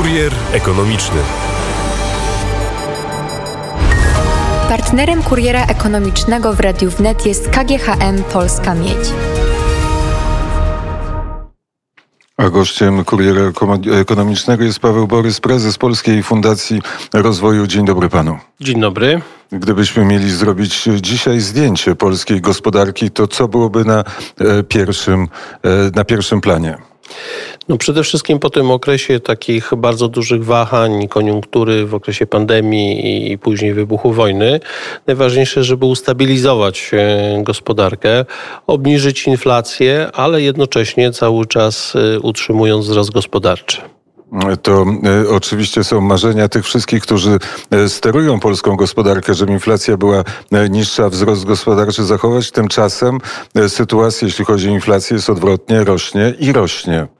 Kurier ekonomiczny. Partnerem kuriera ekonomicznego w Radiu Wnet jest KGHM Polska Miedź. A gościem kuriera ekonomicznego jest Paweł Borys, prezes Polskiej Fundacji Rozwoju. Dzień dobry panu. Dzień dobry. Gdybyśmy mieli zrobić dzisiaj zdjęcie polskiej gospodarki, to co byłoby na e, pierwszym, e, na pierwszym planie? No przede wszystkim po tym okresie takich bardzo dużych wahań, koniunktury w okresie pandemii i później wybuchu wojny, najważniejsze, żeby ustabilizować e, gospodarkę, obniżyć inflację, ale jednocześnie cały czas e, utrzymując wzrost gospodarczy. To e, oczywiście są marzenia tych wszystkich, którzy sterują polską gospodarkę, żeby inflacja była niższa, wzrost gospodarczy zachować. Tymczasem sytuacja, jeśli chodzi o inflację, jest odwrotnie, rośnie i rośnie.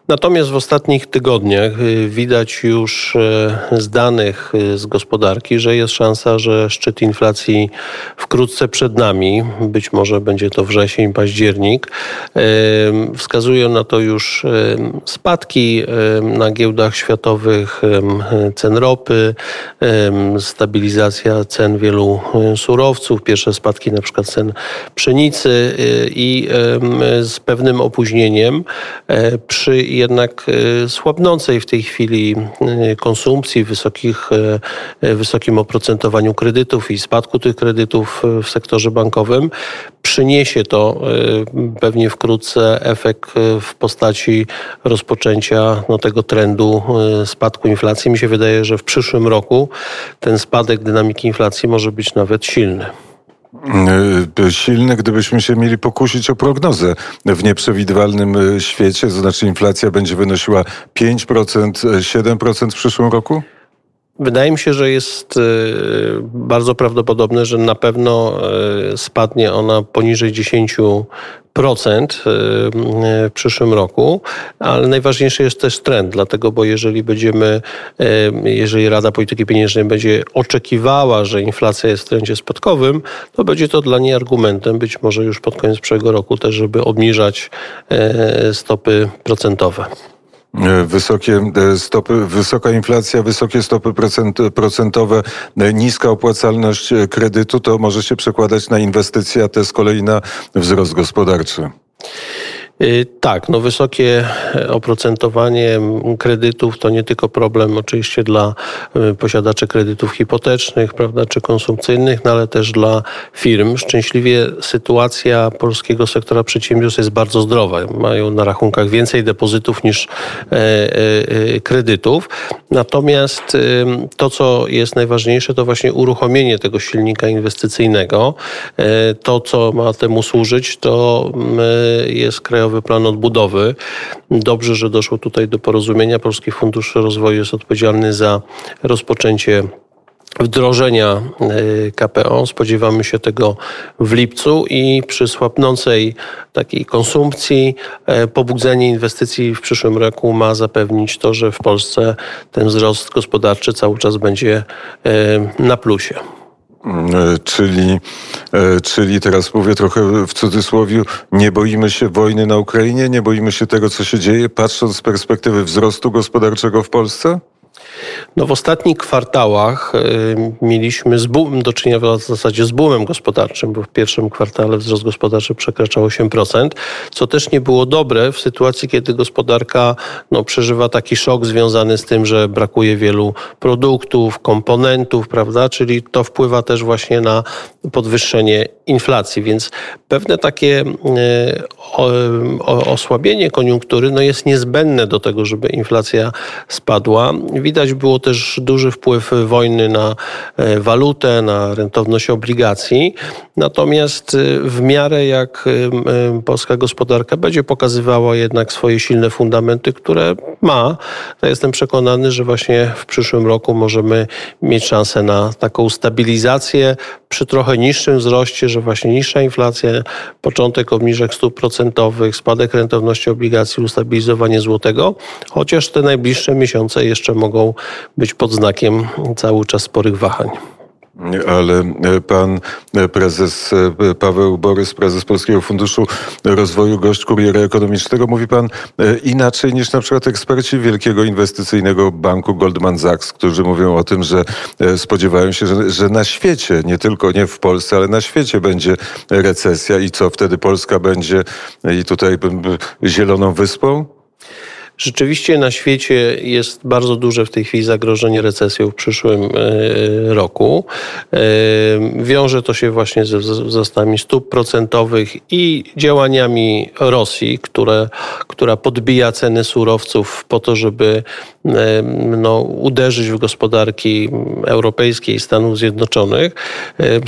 Natomiast w ostatnich tygodniach y, widać już y, z danych y, z gospodarki, że jest szansa, że szczyt inflacji wkrótce przed nami, być może będzie to wrzesień, październik. Wskazują na to już spadki na giełdach światowych cen ropy, stabilizacja cen wielu surowców, pierwsze spadki na przykład cen pszenicy i z pewnym opóźnieniem e, przy jednak e, słabnącej w tej chwili e, konsumpcji, wysokich, e, wysokim oprocentowaniu kredytów i spadku tych kredytów w sektorze bankowym, przyniesie to pewnie wkrótce efekt w postaci rozpoczęcia no, tego trendu spadku inflacji. Mi się wydaje, że w przyszłym roku ten spadek dynamiki inflacji może być nawet silny. E, silny, gdybyśmy się mieli pokusić o prognozę w nieprzewidywalnym e, świecie, to znaczy inflacja będzie wynosiła 5%, 7% w przyszłym roku? Wydaje mi się, że jest e, bardzo prawdopodobne, że na pewno spadnie ona poniżej 10% w przyszłym roku, ale najważniejszy jest też trend, dlatego, bo jeżeli będziemy, jeżeli Rada Polityki Pieniężnej będzie oczekiwała, że inflacja jest w trendzie spadkowym, to będzie to dla niej argumentem, być może już pod koniec przyszłego roku też, żeby obniżać stopy procentowe. E, wysokie e, stopy, wysoka inflacja, wysokie stopy procentowe, e, niska opłacalność kredytu, to może się przekładać na inwestycje, a te z kolei na wzrost gospodarczy. Y, tak, no wysokie oprocentowanie kredytów to nie tylko problem oczywiście dla y, posiadaczy kredytów hipotecznych, prawda, czy konsumpcyjnych, no ale też dla firm. Szczęśliwie sytuacja polskiego sektora przedsiębiorstw jest bardzo zdrowa. Mają na rachunkach więcej depozytów niż e, e, e, kredytów. Natomiast to, co jest najważniejsze, to właśnie uruchomienie tego silnika inwestycyjnego. To, co ma temu służyć, to jest krajowy Krajowy Plan Odbudowy. Dobrze, że doszło tutaj do porozumienia. Polski Fundusz Rozwoju jest odpowiedzialny za rozpoczęcie wdrożenia e, KPO. Spodziewamy się tego w lipcu i przy słabnącej takiej konsumpcji e, pobudzenie inwestycji w przyszłym roku ma zapewnić to, że w Polsce ten wzrost gospodarczy cały czas będzie e, na plusie. E, czyli, e, czyli teraz mówię trochę w cudzysłowie, nie boimy się wojny na Ukrainie, nie boimy się tego, co się dzieje, patrząc z perspektywy wzrostu gospodarczego w Polsce? No w ostatnich kwartałach y, mieliśmy z boom, do czynienia w zasadzie z boomem gospodarczym, bo w pierwszym kwartale wzrost gospodarczy przekraczał 8%, co też nie było dobre w sytuacji, kiedy gospodarka no, przeżywa taki szok związany z tym, że brakuje wielu produktów, komponentów, prawda? Czyli to wpływa też właśnie na podwyższenie inflacji, więc pewne takie y, osłabienie koniunktury no, jest niezbędne do tego, żeby inflacja spadła. Widać Widać było też duży wpływ wojny na e, walutę, na rentowność obligacji. Natomiast e, w miarę jak e, polska gospodarka będzie pokazywała jednak swoje silne fundamenty, które ma, to jestem przekonany, że właśnie w przyszłym roku możemy mieć szansę na taką stabilizację przy trochę niższym wzroście, że właśnie niższa inflacja, początek obniżek stóp procentowych, spadek rentowności obligacji, ustabilizowanie złotego, chociaż te najbliższe miesiące jeszcze mogą być pod znakiem cały czas sporych wahań. Ale e, pan e, prezes e, Paweł Borys, prezes Polskiego Funduszu Rozwoju, gość Kuriera Ekonomicznego, mówi pan inaczej niż na przykład eksperci Wielkiego Inwestycyjnego Banku Goldman Sachs, którzy mówią o tym, że spodziewają się, że, że na świecie, nie tylko nie w Polsce, ale na świecie będzie recesja i co wtedy Polska będzie i tutaj zieloną wyspą? Rzeczywiście na świecie jest bardzo duże w tej chwili zagrożenie recesją w przyszłym e, roku. E, wiąże to się właśnie ze wzrostami stóp procentowych i działaniami Rosji, które, która podbija ceny surowców po to, żeby e, no, uderzyć w gospodarki europejskie i Stanów Zjednoczonych.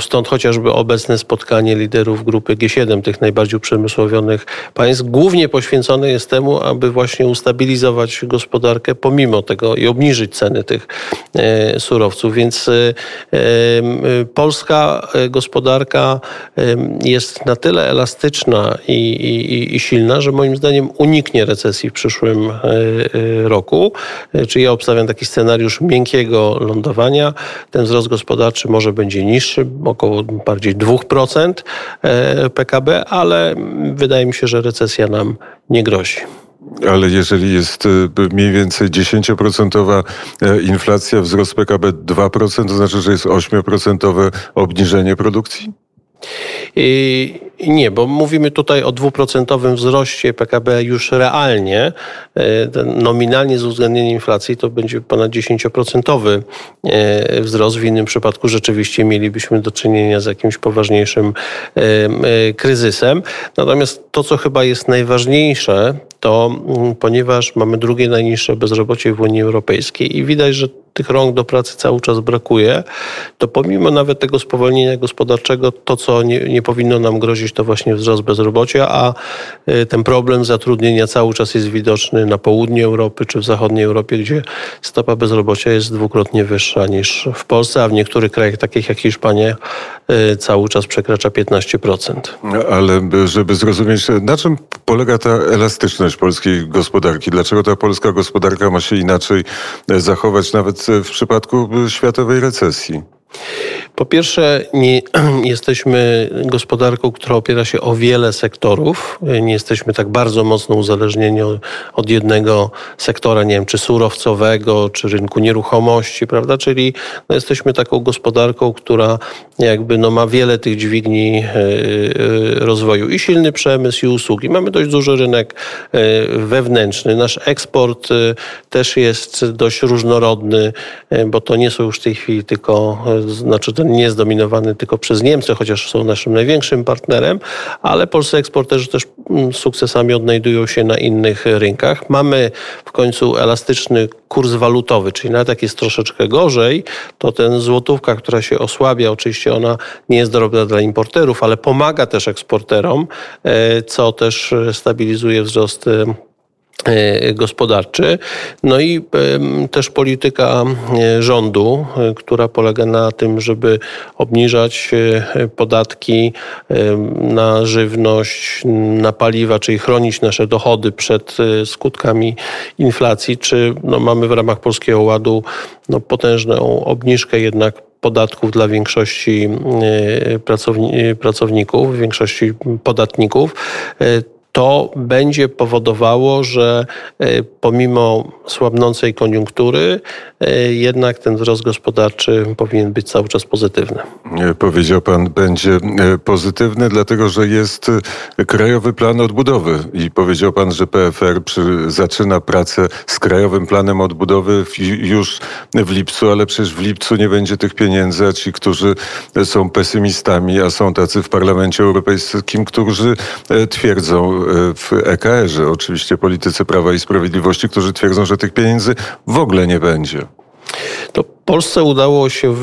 Stąd chociażby obecne spotkanie liderów grupy G7, tych najbardziej uprzemysłowionych państw, głównie poświęcone jest temu, aby właśnie ustabilizować stabilizować gospodarkę pomimo tego i obniżyć ceny tych e, surowców. Więc e, e, polska gospodarka jest na tyle elastyczna i, i, i silna, że moim zdaniem uniknie recesji w przyszłym roku. Czyli ja obstawiam taki scenariusz miękkiego lądowania. Ten wzrost gospodarczy może będzie niższy, około bardziej 2% PKB, ale wydaje mi się, że recesja nam nie grozi. Ale jeżeli jest y, mniej więcej 10% e, inflacja, wzrost PKB 2%, to znaczy, że jest 8% obniżenie produkcji? Nie, bo mówimy tutaj o dwuprocentowym wzroście PKB już realnie. E, nominalnie z uwzględnieniem inflacji to będzie ponad 10% e, wzrost. W innym przypadku rzeczywiście mielibyśmy do czynienia z jakimś poważniejszym kryzysem. Natomiast to, co chyba jest najważniejsze, to mm, ponieważ mamy drugie najniższe bezrobocie w Unii Europejskiej i widać, że tych rąk do pracy cały czas brakuje, to pomimo nawet tego spowolnienia gospodarczego, to co nie, nie powinno nam grozić, to właśnie wzrost bezrobocia, a y, ten problem zatrudnienia cały czas jest widoczny na południu Europy czy w zachodniej Europie, gdzie stopa bezrobocia jest dwukrotnie wyższa niż w Polsce, a w niektórych krajach takich jak Hiszpania y, cały czas przekracza 15%. Ale żeby zrozumieć, na czym polega ta elastyczność polskiej gospodarki? Dlaczego ta polska gospodarka ma się inaczej zachować nawet w przypadku światowej recesji? Po pierwsze, nie jesteśmy gospodarką, która opiera się o wiele sektorów. Nie jesteśmy tak bardzo mocno uzależnieni od jednego sektora, nie wiem, czy surowcowego, czy rynku nieruchomości, prawda? Czyli no, jesteśmy taką gospodarką, która jakby no, ma wiele tych dźwigni e, e, rozwoju i silny przemysł, i usługi. Mamy dość duży rynek e, wewnętrzny. Nasz eksport też jest dość różnorodny, bo to nie są już w tej chwili tylko, znaczy nie jest dominowany tylko przez Niemcy, chociaż są naszym największym partnerem, ale polscy eksporterzy też mm, sukcesami odnajdują się na innych rynkach. Mamy w końcu elastyczny kurs walutowy, czyli nawet jak jest troszeczkę gorzej, to ten złotówka, która się osłabia, oczywiście ona nie jest dobra dla importerów, ale pomaga też eksporterom, e, co też stabilizuje wzrost e, E, gospodarczy. No i też polityka e, rządu, e, która polega na tym, żeby obniżać podatki na żywność, na paliwa, czyli chronić nasze dochody przed skutkami inflacji, czy no mamy w ramach Polskiego Ładu no potężną obniżkę jednak podatków dla większości pracowników, większości podatników to będzie powodowało, że e, pomimo słabnącej koniunktury, e, jednak ten wzrost gospodarczy powinien być cały czas pozytywny. Powiedział pan, będzie e, pozytywny, dlatego że jest Krajowy Plan Odbudowy i powiedział pan, że PFR przy, zaczyna pracę z Krajowym Planem Odbudowy już w lipcu, ale przecież w lipcu nie będzie tych pieniędzy, a ci, którzy są pesymistami, a są tacy w Parlamencie Europejskim, którzy twierdzą, w EKR-ze, oczywiście politycy Prawa i Sprawiedliwości, którzy twierdzą, że tych pieniędzy w ogóle nie będzie. To Polsce udało się y,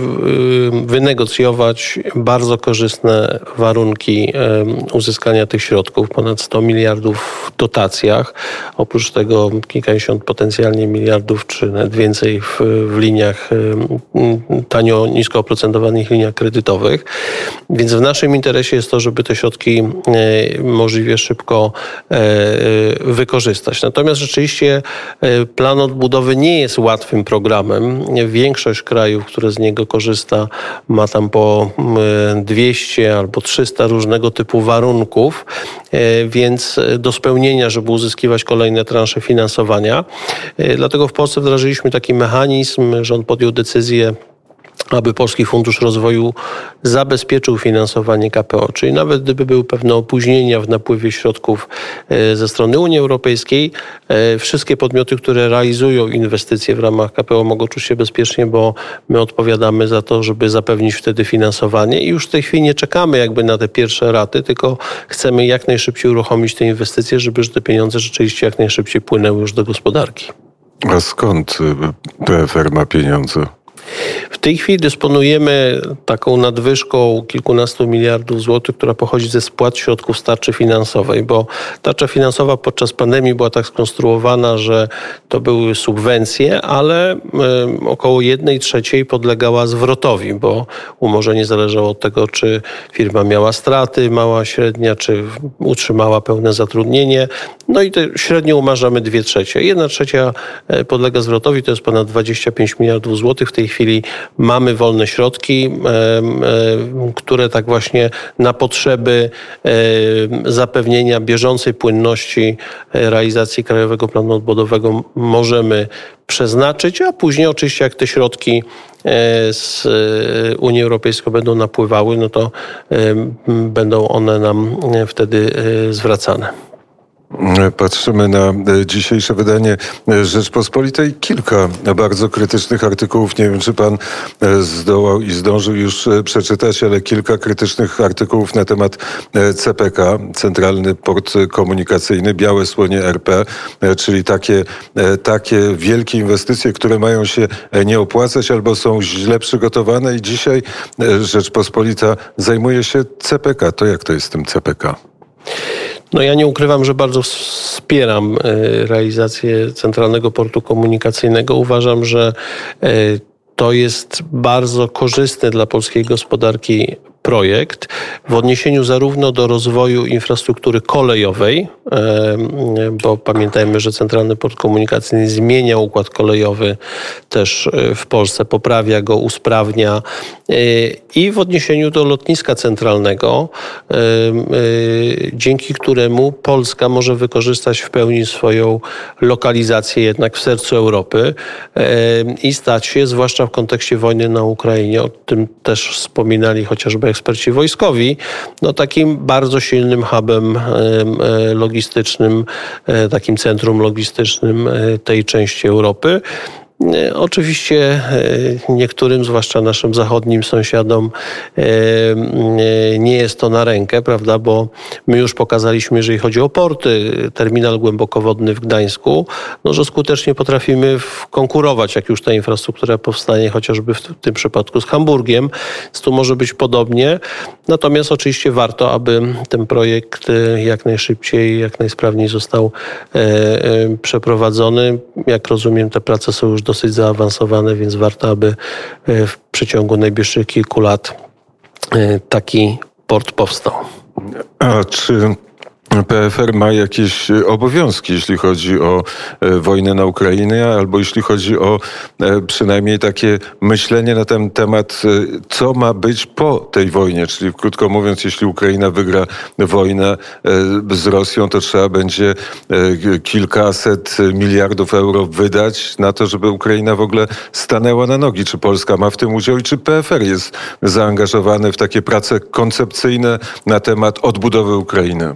wynegocjować bardzo korzystne warunki uzyskania tych środków, ponad 100 miliardów w dotacjach, oprócz tego kilkadziesiąt potencjalnie miliardów, czy nawet więcej w, w liniach tanio, nisko oprocentowanych liniach kredytowych. Więc w naszym interesie jest to, żeby te środki e, możliwie szybko e, wykorzystać. Natomiast rzeczywiście e, plan odbudowy nie jest łatwym programem. Większość większość krajów, które z niego korzysta, ma tam po 200 albo 300 różnego typu warunków, więc do spełnienia, żeby uzyskiwać kolejne transze finansowania. Dlatego w Polsce wdrażyliśmy taki mechanizm, rząd podjął decyzję aby Polski Fundusz Rozwoju zabezpieczył finansowanie KPO, czyli nawet gdyby były pewne opóźnienia w napływie środków e, ze strony Unii Europejskiej, e, wszystkie podmioty, które realizują inwestycje w ramach KPO mogą czuć się bezpiecznie, bo my odpowiadamy za to, żeby zapewnić wtedy finansowanie i już w tej chwili nie czekamy jakby na te pierwsze raty, tylko chcemy jak najszybciej uruchomić te inwestycje, żeby te pieniądze rzeczywiście jak najszybciej płynęły już do gospodarki. A skąd y, PFR ma pieniądze? W tej chwili dysponujemy taką nadwyżką kilkunastu miliardów złotych, która pochodzi ze spłat środków z tarczy finansowej, bo tarcza finansowa podczas pandemii była tak skonstruowana, że to były subwencje, ale około jednej trzeciej podlegała zwrotowi, bo umorzenie zależało od tego, czy firma miała straty, mała, średnia, czy utrzymała pełne zatrudnienie. No i te średnio umarzamy dwie trzecie. Jedna trzecia e, podlega zwrotowi, to jest ponad 25 miliardów złotych. W tej chwili mamy wolne środki, które tak właśnie na potrzeby zapewnienia bieżącej płynności e, realizacji Krajowego Planu Odbudowego możemy przeznaczyć, a później oczywiście jak te środki e, z Unii Europejskiej będą napływały, no to będą one nam wtedy zwracane. Patrzymy na e, dzisiejsze wydanie e, Rzeczpospolitej. Kilka bardzo krytycznych artykułów. Nie wiem, czy pan e, zdołał i zdążył już przeczytać, ale kilka krytycznych artykułów na temat CPK, Centralny Port Komunikacyjny, Białe Słonie RP, czyli takie, takie wielkie inwestycje, które mają się nie opłacać albo są źle przygotowane i dzisiaj Rzeczpospolita zajmuje się CPK. To jak to jest z tym CPK? No ja nie ukrywam, że bardzo wspieram e, realizację Centralnego Portu Komunikacyjnego. Uważam, że e, to jest bardzo korzystne dla polskiej gospodarki projekt w odniesieniu zarówno do rozwoju infrastruktury kolejowej, bo pamiętajmy, że Centralny Port Komunikacyjny zmienia układ kolejowy też e, w Polsce, poprawia go, usprawnia e, i w odniesieniu do lotniska centralnego, e, dzięki któremu Polska może wykorzystać w pełni swoją lokalizację jednak w sercu Europy i stać się, zwłaszcza w kontekście wojny na Ukrainie, o tym też wspominali chociażby eksperci wojskowi, no takim bardzo silnym hubem logistycznym, e, takim centrum logistycznym e, tej części Europy. E, oczywiście e, niektórym, zwłaszcza naszym zachodnim sąsiadom, e, nie jest to na rękę, prawda, bo my już pokazaliśmy, jeżeli chodzi o porty, terminal głębokowodny w Gdańsku, no, że skutecznie potrafimy konkurować, jak już ta infrastruktura powstanie, chociażby w tym przypadku z Hamburgiem. Więc tu może być podobnie. Natomiast oczywiście warto, aby ten projekt jak najszybciej, jak najsprawniej został przeprowadzony. Jak rozumiem, te prace są już do dosyć zaawansowane, więc warto, aby e, w przeciągu najbliższych kilku lat e, taki port powstał. A czy PFR ma jakieś obowiązki, jeśli chodzi o e, wojnę na Ukrainie, albo jeśli chodzi o e, przynajmniej takie myślenie na ten temat, e, co ma być po tej wojnie. Czyli krótko mówiąc, jeśli Ukraina wygra wojnę z Rosją, to trzeba będzie kilkaset miliardów euro wydać na to, żeby Ukraina w ogóle stanęła na nogi. Czy Polska ma w tym udział i czy PFR jest zaangażowany w takie prace koncepcyjne na temat odbudowy Ukrainy?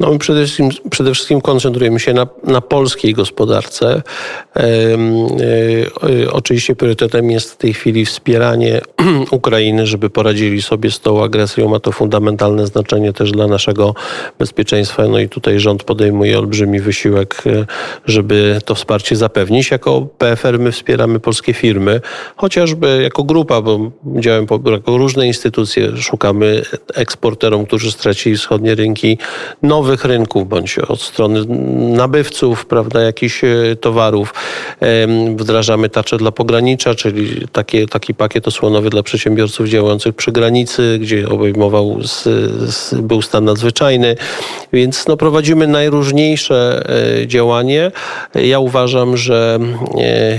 No my przede wszystkim, przede wszystkim koncentrujemy się na, na polskiej gospodarce. E, oczywiście priorytetem jest w tej chwili wspieranie Ukrainy, żeby poradzili sobie z tą agresją. Ma to fundamentalne znaczenie też dla naszego bezpieczeństwa. No i tutaj rząd podejmuje olbrzymi wysiłek, e, żeby to wsparcie zapewnić. Jako PFR my wspieramy polskie firmy, chociażby jako grupa, bo działamy jako różne instytucje, szukamy eksporterom, którzy stracili wschodnie rynki, nowych nowych rynków, bądź od strony nabywców, prawda, jakichś e, towarów. Wdrażamy tarczę dla pogranicza, czyli takie, taki pakiet osłonowy dla przedsiębiorców działających przy granicy, gdzie obejmował, z, z, był stan nadzwyczajny. Więc no, prowadzimy najróżniejsze e, działanie. Ja uważam, że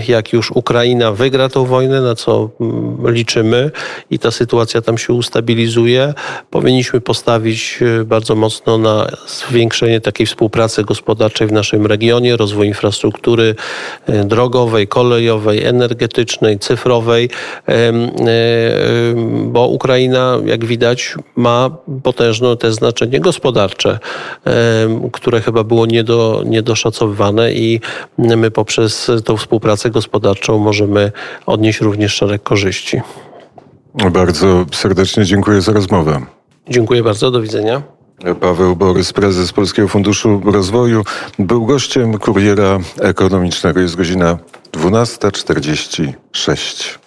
jak już Ukraina wygra tą wojnę, na co mm, liczymy i ta sytuacja tam się ustabilizuje, powinniśmy postawić e, bardzo mocno na zwiększenie takiej współpracy gospodarczej w naszym regionie, rozwój infrastruktury e, drogowej, kolejowej, energetycznej, cyfrowej, e, bo Ukraina, jak widać, ma potężne te znaczenie gospodarcze, które chyba było niedo, niedoszacowywane i my poprzez tą współpracę gospodarczą możemy odnieść również szereg korzyści. Bardzo serdecznie dziękuję za rozmowę. Dziękuję bardzo, do widzenia. Paweł Borys, prezes Polskiego Funduszu Rozwoju, był gościem kuriera ekonomicznego. Jest godzina 12.46.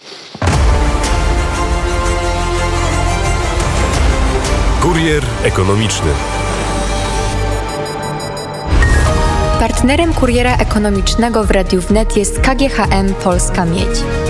Kurier ekonomiczny. Partnerem kuriera ekonomicznego w Radiu Wnet jest KGHM Polska Miedź.